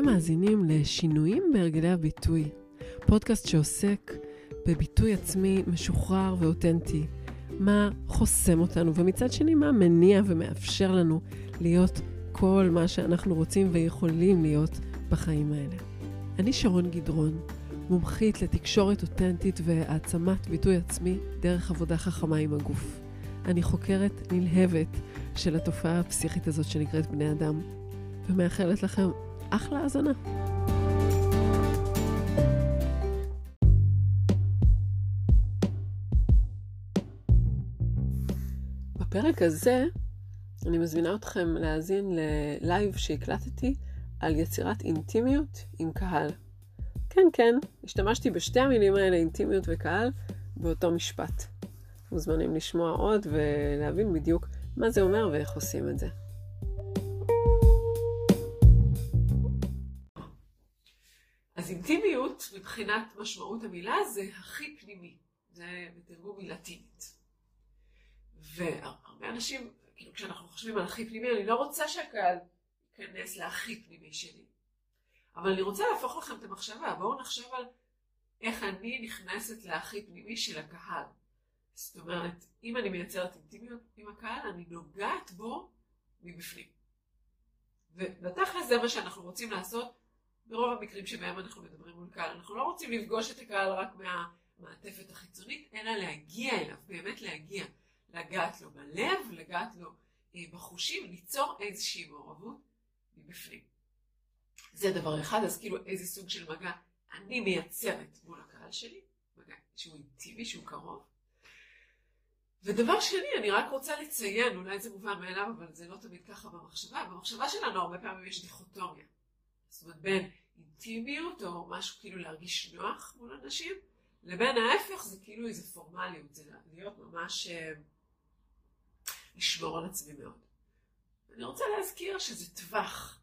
אתם מאזינים לשינויים בהרגלי הביטוי, פודקאסט שעוסק בביטוי עצמי משוחרר ואותנטי, מה חוסם אותנו, ומצד שני מה מניע ומאפשר לנו להיות כל מה שאנחנו רוצים ויכולים להיות בחיים האלה. אני שרון גדרון, מומחית לתקשורת אותנטית והעצמת ביטוי עצמי דרך עבודה חכמה עם הגוף. אני חוקרת נלהבת של התופעה הפסיכית הזאת שנקראת בני אדם, ומאחלת לכם אחלה האזנה. בפרק הזה אני מזמינה אתכם להאזין ללייב שהקלטתי על יצירת אינטימיות עם קהל. כן, כן, השתמשתי בשתי המילים האלה, אינטימיות וקהל, באותו משפט. מוזמנים לשמוע עוד ולהבין בדיוק מה זה אומר ואיך עושים את זה. מבחינת משמעות המילה, זה הכי פנימי. זה בתרגום מלטינית. והרבה אנשים, כאילו כשאנחנו חושבים על הכי פנימי, אני לא רוצה שהקהל ייכנס להכי פנימי שלי. אבל אני רוצה להפוך לכם את המחשבה. בואו נחשוב על איך אני נכנסת להכי פנימי של הקהל. זאת אומרת, אם אני מייצרת אינטימיות עם הקהל, אני נוגעת בו מבפנים. ובתכל'ס זה מה שאנחנו רוצים לעשות ברוב המקרים שבהם אנחנו מדברים מול קהל. אנחנו לא רוצים לפגוש את הקהל רק מהמעטפת החיצונית, אלא להגיע אליו, באמת להגיע. לגעת לו בלב, לגעת לו אה, בחושים, ליצור איזושהי מעורבות מבפנים. זה דבר אחד, אז כאילו איזה סוג של מגע אני מייצרת מול הקהל שלי, מגע שהוא אינטימי, שהוא קרוב. ודבר שני, אני רק רוצה לציין, אולי זה מובן מאליו, אבל זה לא תמיד ככה במחשבה. במחשבה שלנו הרבה פעמים יש דיכוטומיה. זאת אומרת, בין אינטימיות או משהו כאילו להרגיש נוח מול אנשים, לבין ההפך זה כאילו איזה פורמליות, זה להיות ממש אה, לשמור על עצמי מאוד. אני רוצה להזכיר שזה טווח.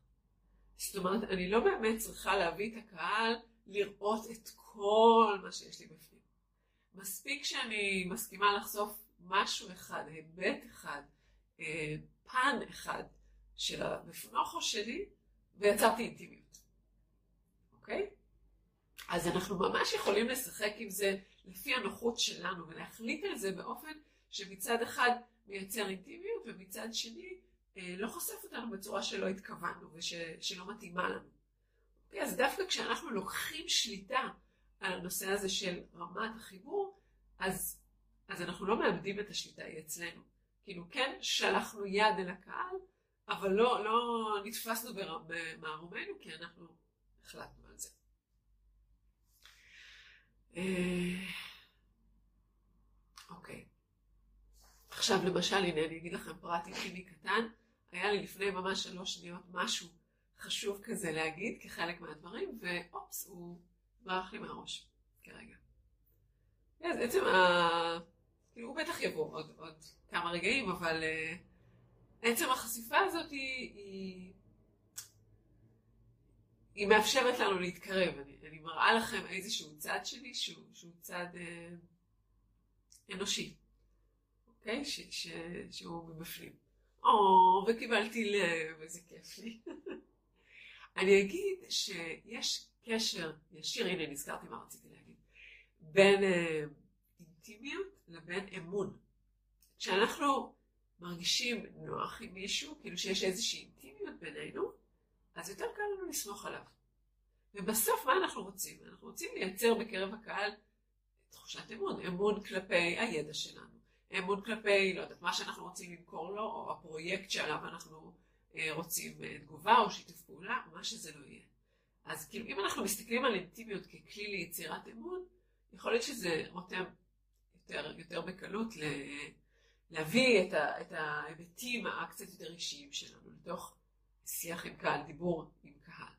זאת אומרת, אני לא באמת צריכה להביא את הקהל לראות את כל מה שיש לי בפנים. מספיק שאני מסכימה לחשוף משהו אחד, היבט אחד, אה, פן אחד של המפונוכו שלי, ויצרתי אינטימיות. אוקיי? אז אנחנו ממש יכולים לשחק עם זה לפי הנוחות שלנו, ולהחליט על זה באופן שמצד אחד מייצר אינטימיות, ומצד שני אה, לא חושף אותנו בצורה שלא התכוונו ושלא מתאימה לנו. אוקיי? אז דווקא כשאנחנו לוקחים שליטה על הנושא הזה של רמת החיבור, אז אז אנחנו לא מאבדים את השליטה, היא אצלנו. כאילו כן שלחנו יד אל הקהל, אבל לא, לא נתפסנו במערומינו, כי אנחנו החלטנו על זה. אה, אוקיי. עכשיו למשל, הנה אני אגיד לכם פרט אינטימי קטן. היה לי לפני ממש שלוש שניות משהו חשוב כזה להגיד כחלק מהדברים, ואופס, הוא ברח לי מהראש כרגע. אז עצם ה... כאילו, הוא בטח יבוא עוד, עוד כמה רגעים, אבל uh, עצם החשיפה הזאת היא, היא, היא מאפשרת לנו להתקרב. אני, אני מראה לכם איזשהו צד שלי שהוא, שהוא צד uh, אנושי, אוקיי? ש, ש, שהוא מבפנים. או, וקיבלתי לב, איזה כיף לי. אני אגיד שיש קשר ישיר, הנה נזכרתי מה רציתי להגיד, בין... Uh, אינטימיות לבין אמון. כשאנחנו מרגישים נוח עם מישהו, כאילו שיש איזושהי אינטימיות בינינו, אז יותר קל לנו לסמוך עליו. ובסוף מה אנחנו רוצים? אנחנו רוצים לייצר בקרב הקהל תחושת אמון, אמון כלפי הידע שלנו, אמון כלפי, לא יודעת, מה שאנחנו רוצים למכור לו, או הפרויקט שעליו אנחנו אה, רוצים אה, תגובה או שיתוף פעולה, מה שזה לא יהיה. אז כאילו אם אנחנו מסתכלים על אינטימיות ככלי ליצירת אמון, יכול להיות שזה רותם יותר, יותר בקלות ל, להביא את, ה, את ההיבטים הקצת יותר אישיים שלנו לתוך שיח עם קהל, דיבור עם קהל.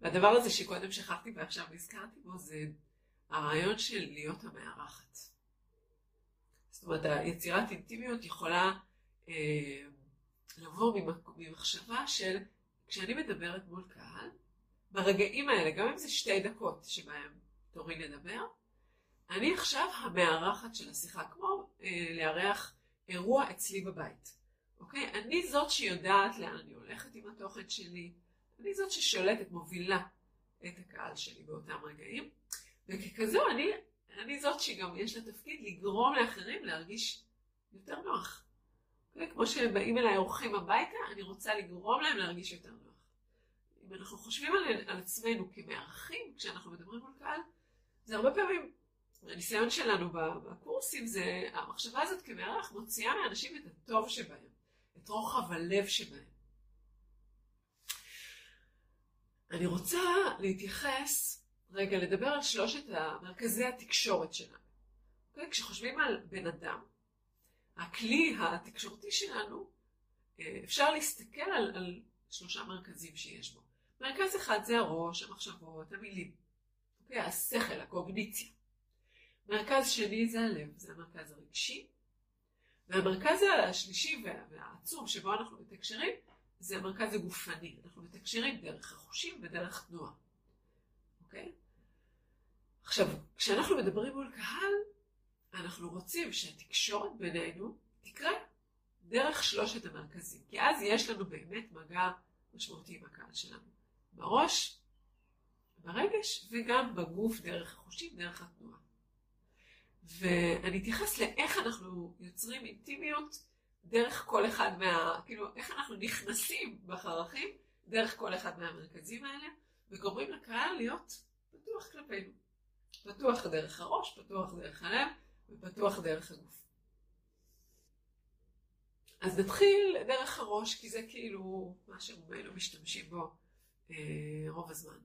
והדבר הזה שקודם שכחתי ועכשיו נזכרתי בו זה הרעיון של להיות המארחת. זאת אומרת, היצירת אינטימיות יכולה אה, לבוא ממחשבה של כשאני מדברת מול קהל, ברגעים האלה, גם אם זה שתי דקות שבהם תורי לדבר, אני עכשיו המארחת של השיחה, כמו אה, לארח אירוע אצלי בבית. אוקיי? אני זאת שיודעת לאן אני הולכת עם התוכן שלי, אני זאת ששולטת, מובילה את הקהל שלי באותם רגעים, וככזו אני, אני זאת שגם יש לה תפקיד לגרום לאחרים להרגיש יותר נוח. כמו שבאים אליי אורחים הביתה, אני רוצה לגרום להם להרגיש יותר נוח. אם אנחנו חושבים על, על עצמנו כמארחים, כשאנחנו מדברים על קהל, זה הרבה פעמים, הניסיון שלנו בקורסים זה, המחשבה הזאת כמארח מוציאה מאנשים את הטוב שבהם, את רוחב הלב שבהם. אני רוצה להתייחס, רגע, לדבר על שלושת מרכזי התקשורת שלנו. אוקיי? כשחושבים על בן אדם, הכלי התקשורתי שלנו, אה, אפשר להסתכל על, על שלושה מרכזים שיש בו. מרכז אחד זה הראש, המחשבות, המילים? אוקיי? השכל, הקוגניציה. מרכז שני זה הלב, זה המרכז הרגשי. והמרכז השלישי והעצום שבו אנחנו מתקשרים זה המרכז הגופני. אנחנו מתקשרים דרך החושים ודרך תנועה. אוקיי? עכשיו, כשאנחנו מדברים מול קהל, אנחנו רוצים שהתקשורת בינינו תקרה דרך שלושת המרכזים. כי אז יש לנו באמת מגע משמעותי עם הקהל שלנו. בראש, ברגש וגם בגוף דרך החושים, דרך התנועה. ואני אתייחס לאיך אנחנו יוצרים אינטימיות דרך כל אחד מה... כאילו, איך אנחנו נכנסים בחרכים דרך כל אחד מהמרכזים האלה, וגורמים לקהל להיות פתוח כלפינו. פתוח דרך הראש, פתוח דרך הלב, ופתוח דרך הגוף. אז נתחיל דרך הראש, כי זה כאילו מה שרובנו משתמשים בו אה, רוב הזמן.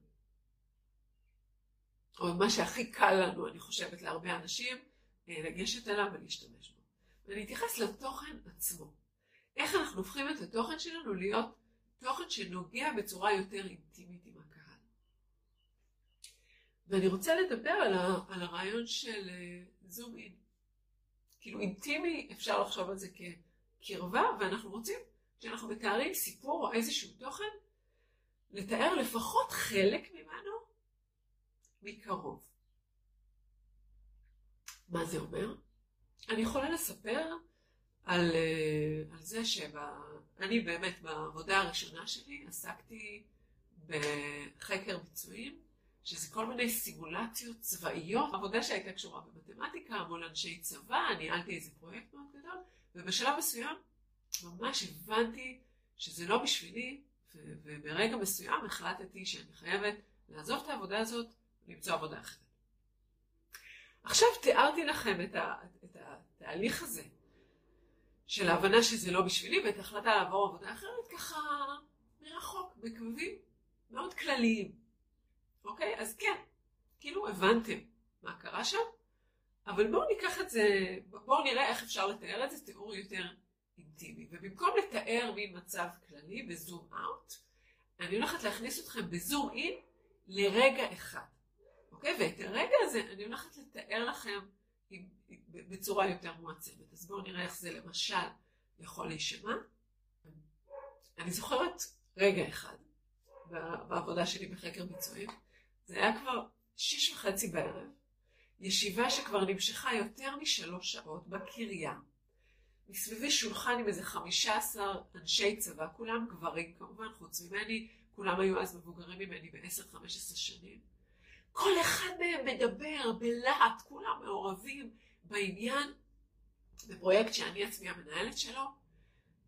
או מה שהכי קל לנו, אני חושבת, להרבה אנשים, לגשת אליו ולהשתמש בו. ואני אתייחס לתוכן עצמו. איך אנחנו הופכים את התוכן שלנו להיות תוכן שנוגע בצורה יותר אינטימית עם הקהל. ואני רוצה לדבר על, ה, על הרעיון של זום uh, אין. כאילו אינטימי, אפשר לחשוב על זה כקרבה, ואנחנו רוצים, כשאנחנו מתארים סיפור או איזשהו תוכן, לתאר לפחות חלק ממנו מקרוב. מה זה אומר? אני יכולה לספר על, אה, על זה שאני באמת בעבודה הראשונה שלי עסקתי בחקר ביצועים, שזה כל מיני סימולציות צבאיות, עבודה שהייתה קשורה במתמטיקה מול אנשי צבא, ניהלתי איזה פרויקט מאוד גדול, ובשלב מסוים ממש הבנתי שזה לא בשבילי, וברגע מסוים החלטתי שאני חייבת לעזוב את העבודה הזאת ולמצוא עבודה אחרת. עכשיו תיארתי לכם את, ה, את התהליך הזה של ההבנה שזה לא בשבילי ואת ההחלטה לעבור עבודה אחרת ככה מרחוק, בקווים מאוד כלליים. אוקיי? אז כן, כאילו הבנתם מה קרה שם, אבל בואו ניקח את זה, בואו נראה איך אפשר לתאר את זה, תיאור יותר אינטימי. ובמקום לתאר מין מצב כללי בזום אאוט, אני הולכת להכניס אתכם בזום אין לרגע אחד. אוקיי? ואת הרגע הזה אני הולכת לתאר לכם בצורה יותר מועצמת. אז בואו נראה איך זה למשל יכול להישמע. אני זוכרת רגע אחד בעבודה שלי בחקר ביצועים, זה היה כבר שש וחצי בערב, ישיבה שכבר נמשכה יותר משלוש שעות בקריה. מסביבי שולחן עם איזה חמישה עשר אנשי צבא, כולם גברים כמובן, חוץ ממני, כולם היו אז מבוגרים ממני בעשר, חמש עשרה שנים. כל אחד מהם מדבר בלהט, כולם מעורבים בעניין, בפרויקט שאני עצמי המנהלת שלו.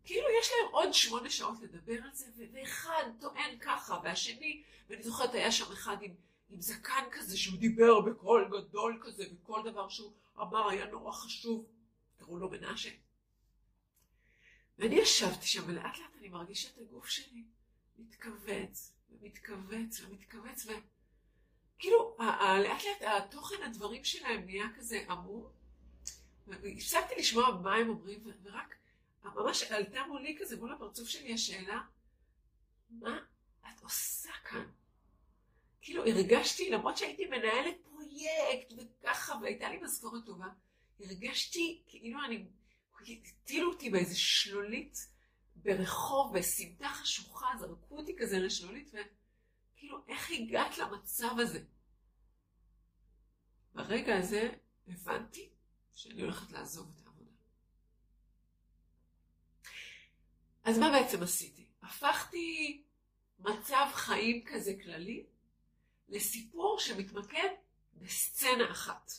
כאילו יש להם עוד שמונה שעות לדבר על זה, ואחד טוען ככה, והשני, ואני זוכרת היה שם אחד עם, עם זקן כזה שהוא דיבר בקול גדול כזה, וכל דבר שהוא אמר היה נורא חשוב, קראו לו מנשה. ואני ישבתי שם, ולאט לאט אני מרגישה את הגוף שלי מתכווץ, ומתכווץ, ומתכווץ, ו... כאילו, לאט לאט התוכן הדברים שלהם נהיה כזה עמום, והפסקתי לשמוע מה הם אומרים, ורק ממש עלתה מולי כזה, מול הפרצוף שלי השאלה, מה את עושה כאן? כאילו הרגשתי, למרות שהייתי מנהלת פרויקט וככה, והייתה לי משכורת טובה, הרגשתי כאילו אני, הטילו אותי באיזה שלולית ברחוב, בסמטה חשוכה, זרקו אותי כזה לשלולית, ו... כאילו, איך הגעת למצב הזה? ברגע הזה הבנתי שאני הולכת לעזוב את העבודה. אז מה בעצם עשיתי? הפכתי מצב חיים כזה כללי לסיפור שמתמקד בסצנה אחת.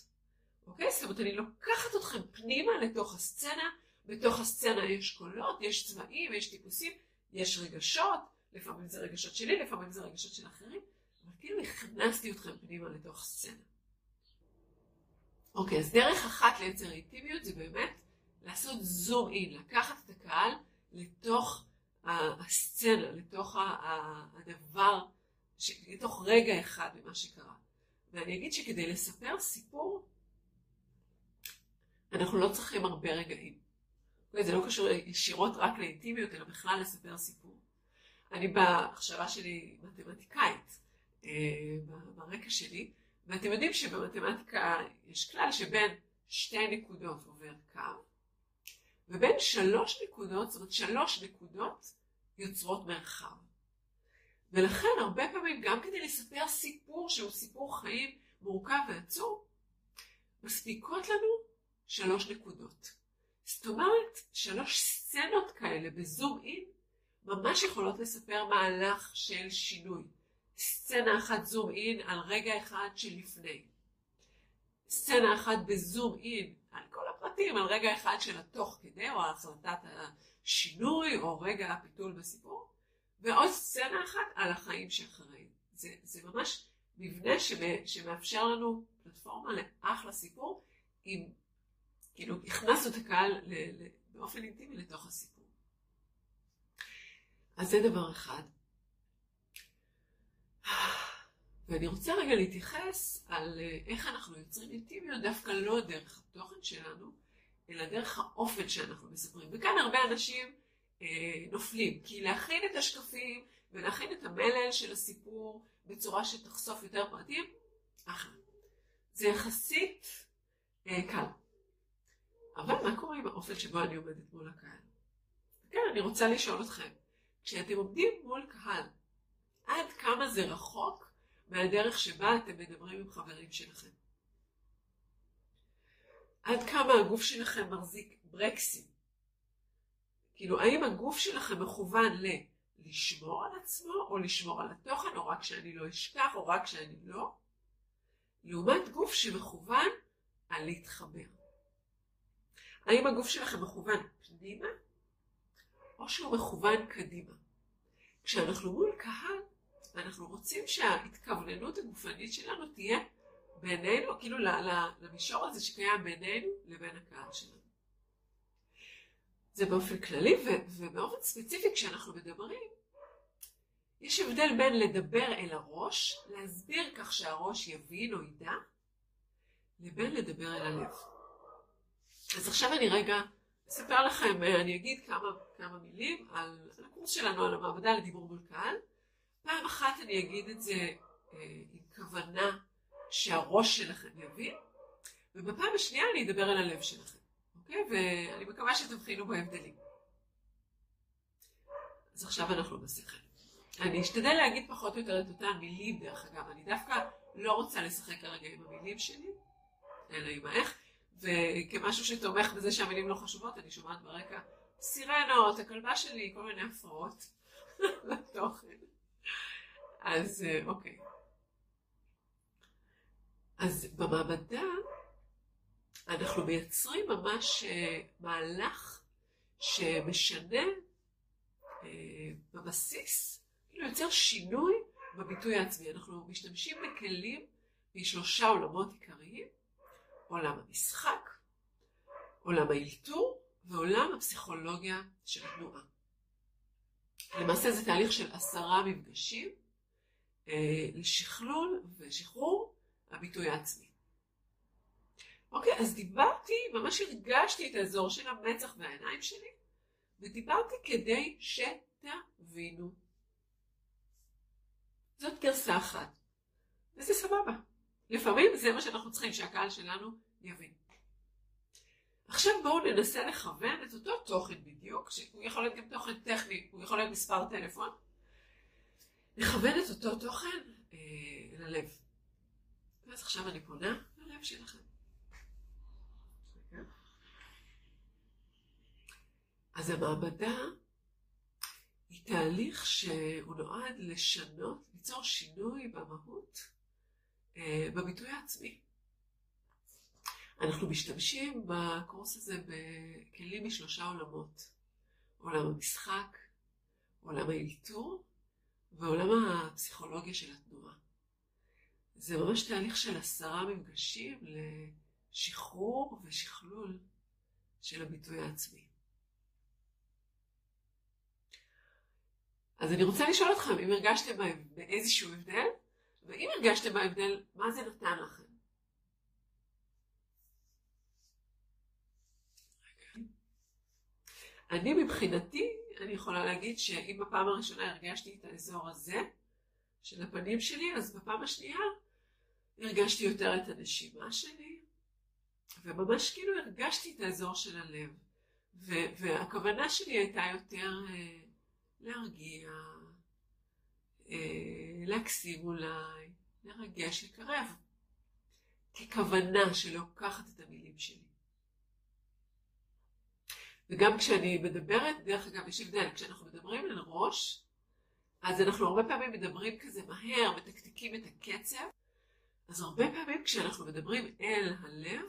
אוקיי? זאת אומרת, אני לוקחת אתכם פנימה לתוך הסצנה, בתוך הסצנה יש קולות, יש צבעים, יש טיפוסים, יש רגשות, לפעמים זה רגשות שלי, לפעמים זה רגשות של אחרים, אבל כאילו הכנסתי אתכם פנימה לתוך סצנה. אוקיי, אז דרך אחת לייצר אינטימיות זה באמת לעשות זום אין, לקחת את הקהל לתוך הסצנה, לתוך הדבר, לתוך רגע אחד ממה שקרה. ואני אגיד שכדי לספר סיפור, אנחנו לא צריכים הרבה רגעים. זה לא קשור ישירות רק לאינטימיות, אלא בכלל לספר סיפור. אני בהכשרה שלי מתמטיקאית, אה, ברקע שלי, ואתם יודעים שבמתמטיקה יש כלל שבין שתי נקודות עובר קו, ובין שלוש נקודות, זאת אומרת שלוש נקודות יוצרות מרחב. ולכן הרבה פעמים גם כדי לספר סיפור שהוא סיפור חיים מורכב ועצוב, מספיקות לנו שלוש נקודות. זאת אומרת, שלוש סצנות כאלה בזום אין ממש יכולות לספר מהלך של שינוי. סצנה אחת זום אין על רגע אחד שלפני. סצנה אחת בזום אין על כל הפרטים, על רגע אחד של התוך כדי, או החלטת השינוי, או רגע הפיתול בסיפור, ועוד סצנה אחת על החיים שאחרי. זה, זה ממש מבנה שמאפשר לנו פלטפורמה לאחלה סיפור, עם, כאילו, הכנסנו את הקהל באופן אינטימי לתוך הסיפור. אז זה דבר אחד. ואני רוצה רגע להתייחס על אה, איך אנחנו יוצרים אינטימיות דווקא לא דרך התוכן שלנו, אלא דרך האופן שאנחנו מספרים. וכאן הרבה אנשים אה, נופלים, כי להכין את השקפים ולהכין את המלל של הסיפור בצורה שתחשוף יותר פרטים, אחלה. זה יחסית אה, קל. אבל מה קורה עם האופן שבו אני עומדת מול הקהל? כן, אני רוצה לשאול אתכם, כשאתם עומדים מול קהל, עד כמה זה רחוק מהדרך שבה אתם מדברים עם חברים שלכם. עד כמה הגוף שלכם מחזיק ברקסים. כאילו, האם הגוף שלכם מכוון ל... לשמור על עצמו, או לשמור על התוכן, או רק שאני לא אשכח, או רק שאני לא, לעומת גוף שמכוון על להתחבר. האם הגוף שלכם מכוון פנימה, או שהוא מכוון קדימה? כשאנחנו מול קהל, ואנחנו רוצים שההתכווננות הגופנית שלנו תהיה בינינו, כאילו למישור הזה שקיים בינינו לבין הקהל שלנו. זה באופן כללי, ובאופן ספציפי כשאנחנו מדברים, יש הבדל בין לדבר אל הראש, להסביר כך שהראש יבין או ידע, לבין לדבר אל הלב. אז עכשיו אני רגע אספר לכם, אני אגיד כמה, כמה מילים על, על הקורס שלנו על המעבדה לדיבור מול. פעם אחת אני אגיד את זה אה, עם כוונה שהראש שלכם יבין, ובפעם השנייה אני אדבר על הלב שלכם, אוקיי? ואני מקווה שתבחינו בהבדלים. אז עכשיו אנחנו בשכל. אני אשתדל להגיד פחות או יותר את אותן מילים, דרך אגב, אני דווקא לא רוצה לשחק כרגע עם המילים שלי, אלא עם האיך, וכמשהו שתומך בזה שהמילים לא חשובות, אני שומעת ברקע סירנות, הכלבה שלי, כל מיני הפרעות לתוכן. אז אה, אוקיי. אז במעבדה אנחנו מייצרים ממש אה, מהלך שמשנה אה, בבסיס, כאילו יוצר שינוי בביטוי העצמי. אנחנו משתמשים בכלים משלושה עולמות עיקריים, עולם המשחק, עולם האלתור ועולם הפסיכולוגיה של התנועה. למעשה זה תהליך של עשרה מפגשים אה, לשכלול ושחרור הביטוי העצמי. אוקיי, אז דיברתי, ממש הרגשתי את האזור של המצח והעיניים שלי, ודיברתי כדי שתבינו. זאת גרסה אחת, וזה סבבה. לפעמים זה מה שאנחנו צריכים שהקהל שלנו יבין. עכשיו בואו ננסה לכוון את אותו תוכן בדיוק, שהוא יכול להיות גם תוכן טכני, הוא יכול להיות מספר טלפון. לכוון את אותו תוכן אה, ללב. ואז עכשיו אני פונה ללב שלכם. אז המעבדה היא תהליך שהוא נועד לשנות, ליצור שינוי במהות, אה, בביטוי העצמי. אנחנו משתמשים בקורס הזה בכלים משלושה עולמות. עולם המשחק, עולם האלתור ועולם הפסיכולוגיה של התנועה. זה ממש תהליך של עשרה מפגשים לשחרור ושכלול של הביטוי העצמי. אז אני רוצה לשאול אתכם אם הרגשתם באיזשהו הבדל, ואם הרגשתם בהבדל, מה זה נתן לכם? אני מבחינתי, אני יכולה להגיד שאם בפעם הראשונה הרגשתי את האזור הזה של הפנים שלי, אז בפעם השנייה הרגשתי יותר את הנשימה שלי, וממש כאילו הרגשתי את האזור של הלב. והכוונה שלי הייתה יותר אה, להרגיע, אה, להקסים אולי, לרגש, לקרב, ככוונה שלוקחת את המילים שלי. וגם כשאני מדברת, דרך אגב, יש הבדל, כשאנחנו מדברים על ראש, אז אנחנו הרבה פעמים מדברים כזה מהר, מתקתקים את הקצב, אז הרבה פעמים כשאנחנו מדברים אל הלב,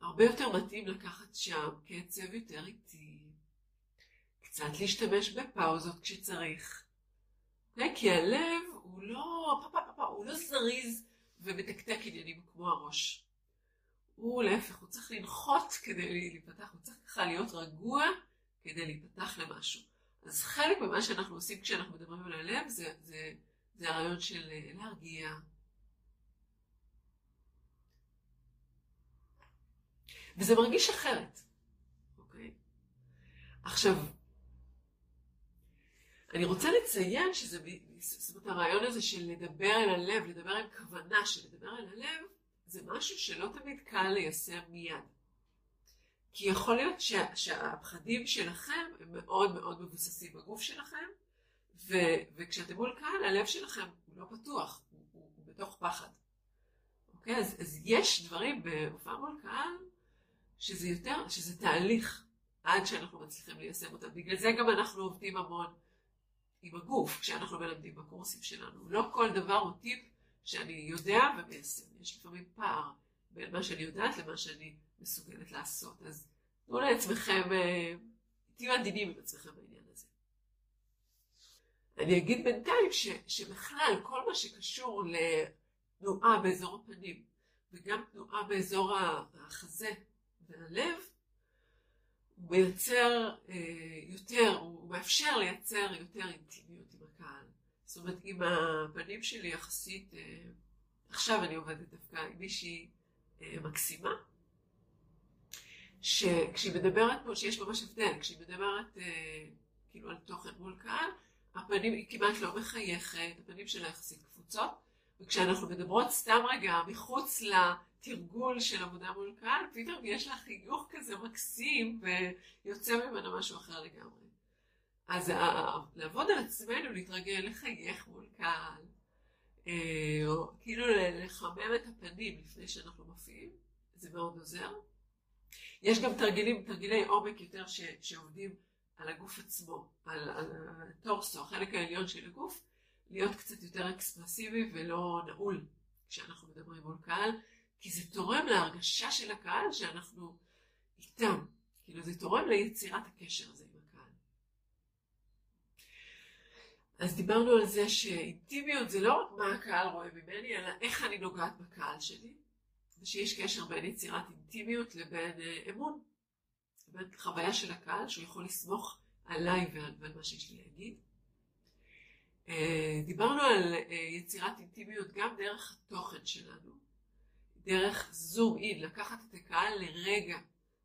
הרבה יותר מתאים לקחת שם קצב יותר איטי, קצת להשתמש בפאוזות כשצריך. Okay? כי הלב הוא לא, פפה פפה, הוא לא זריז ומתקתק עניינים כמו הראש. הוא להפך, הוא צריך לנחות כדי להיפתח, הוא צריך ככה להיות רגוע כדי להיפתח למשהו. אז חלק ממה שאנחנו עושים כשאנחנו מדברים על הלב זה, זה, זה הרעיון של אה, להרגיע. וזה מרגיש אחרת, אוקיי? עכשיו, אני רוצה לציין שזה, זאת אומרת, הרעיון הזה של לדבר אל הלב, לדבר עם כוונה של לדבר אל הלב, זה משהו שלא תמיד קל ליישם מיד. כי יכול להיות שה, שהפחדים שלכם הם מאוד מאוד מבוססים בגוף שלכם, ו, וכשאתם מול קהל, הלב שלכם הוא לא פתוח, הוא, הוא, הוא בתוך פחד. אוקיי? אז, אז יש דברים בהופעה מול קהל שזה יותר, שזה תהליך עד שאנחנו מצליחים ליישם אותם. בגלל זה גם אנחנו עובדים המון עם הגוף כשאנחנו מלמדים בקורסים שלנו. לא כל דבר הוא טיפ שאני יודע ומיישם. יש לפעמים פער בין מה שאני יודעת למה שאני מסוגלת לעשות. אז תנו לעצמכם, אה, תהיו עדינים עם עצמכם בעניין הזה. אני אגיד בינתיים ש, שבכלל כל מה שקשור לתנועה באזור הפנים וגם תנועה באזור החזה והלב, הוא מייצר אה, יותר, הוא מאפשר לייצר יותר אינטימיות עם הקהל. זאת אומרת, עם הפנים שלי יחסית, אה, עכשיו אני עובדת דווקא עם מישהי אה, מקסימה, שכשהיא מדברת פה, שיש ממש הבדל, כשהיא מדברת אה, כאילו על תוכן מול קהל, הפנים היא כמעט לא מחייכת, הפנים שלה יחסית קפוצות, וכשאנחנו מדברות סתם רגע מחוץ לתרגול של עבודה מול קהל, פתאום יש לה חיוך כזה מקסים ויוצא ממנה משהו אחר לגמרי. אז לעבוד על עצמנו, להתרגל, לחייך מול קהל, אה, או כאילו לחמם את הפנים לפני שאנחנו מופיעים, זה מאוד עוזר. יש גם תרגילים, תרגילי עומק יותר ש, שעובדים על הגוף עצמו, על, על הטורסו, החלק העליון של הגוף, להיות קצת יותר אקספרסיבי ולא נעול כשאנחנו מדברים מול קהל, כי זה תורם להרגשה של הקהל שאנחנו איתם, כאילו זה תורם ליצירת הקשר הזה. אז דיברנו על זה שאינטימיות זה לא רק מה הקהל רואה ממני, אלא איך אני נוגעת בקהל שלי, ושיש קשר בין יצירת אינטימיות לבין אה, אמון, בין חוויה של הקהל, שהוא יכול לסמוך עליי ועל, ועל מה שיש לי להגיד. אה, דיברנו על אה, יצירת אינטימיות גם דרך התוכן שלנו, דרך זום אין, לקחת את הקהל לרגע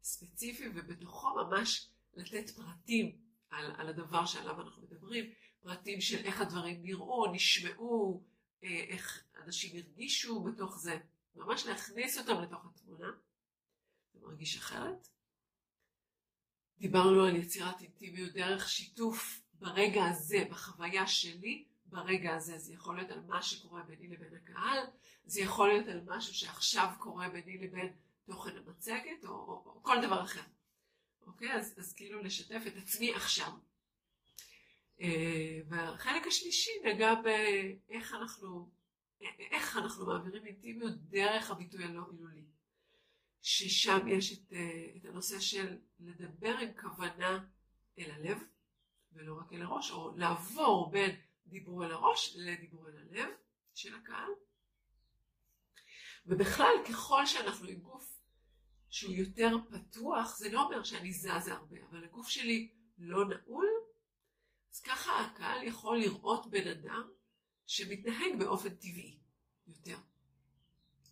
ספציפי ובתוכו ממש לתת פרטים על, על הדבר שעליו אנחנו מדברים. פרטים של איך הדברים נראו, נשמעו, אה, איך אנשים הרגישו בתוך זה, ממש להכניס אותם לתוך התמונה, זה מרגיש אחרת. דיברנו על יצירת אינטימיות דרך שיתוף ברגע הזה, בחוויה שלי, ברגע הזה. זה יכול להיות על מה שקורה ביני לבין הקהל, זה יכול להיות על משהו שעכשיו קורה ביני לבין תוכן המצגת, או, או, או כל דבר אחר. אוקיי? אז, אז כאילו לשתף את עצמי עכשיו. אה, והחלק השלישי נגע באיך אנחנו, איך אנחנו מעבירים אינטימיות דרך הביטוי הלא מילולי. ששם יש את, אה, את הנושא של לדבר עם כוונה אל הלב, ולא רק אל הראש, או לעבור בין דיבור אל הראש לדיבור אל הלב של הקהל. ובכלל, ככל שאנחנו עם גוף שהוא יותר פתוח, זה לא אומר שאני זזה הרבה, אבל הגוף שלי לא נעול, אז ככה הקהל יכול לראות בן אדם שמתנהג באופן טבעי יותר,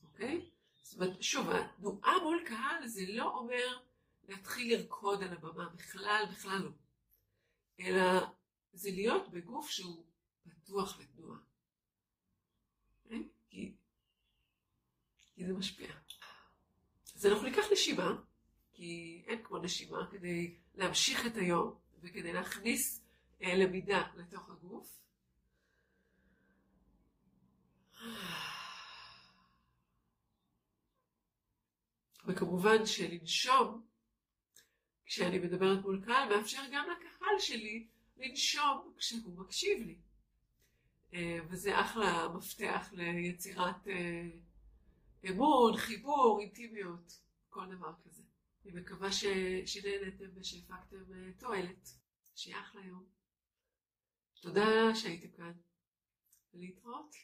אוקיי? זאת אומרת, שוב, התנועה מול קהל זה לא אומר להתחיל לרקוד על הבמה, בכלל, בכלל לא. אלא זה להיות בגוף שהוא פתוח לתנועה. אוקיי? כי, כי זה משפיע. אז אנחנו ניקח נשימה, כי אין כמו נשימה כדי להמשיך את היום וכדי להכניס אה, למידה לתוך הגוף. וכמובן שלנשום, כשאני מדברת מול קהל, מאפשר גם לקהל שלי לנשום כשהוא מקשיב לי. אה, וזה אחלה מפתח ליצירת אה, אמון, חיבור, אינטימיות, כל דבר כזה. אני מקווה שנהנתם ושהפקתם תועלת. שיהיה אחלה יום. תודה שהייתם כאן, ולהתראות.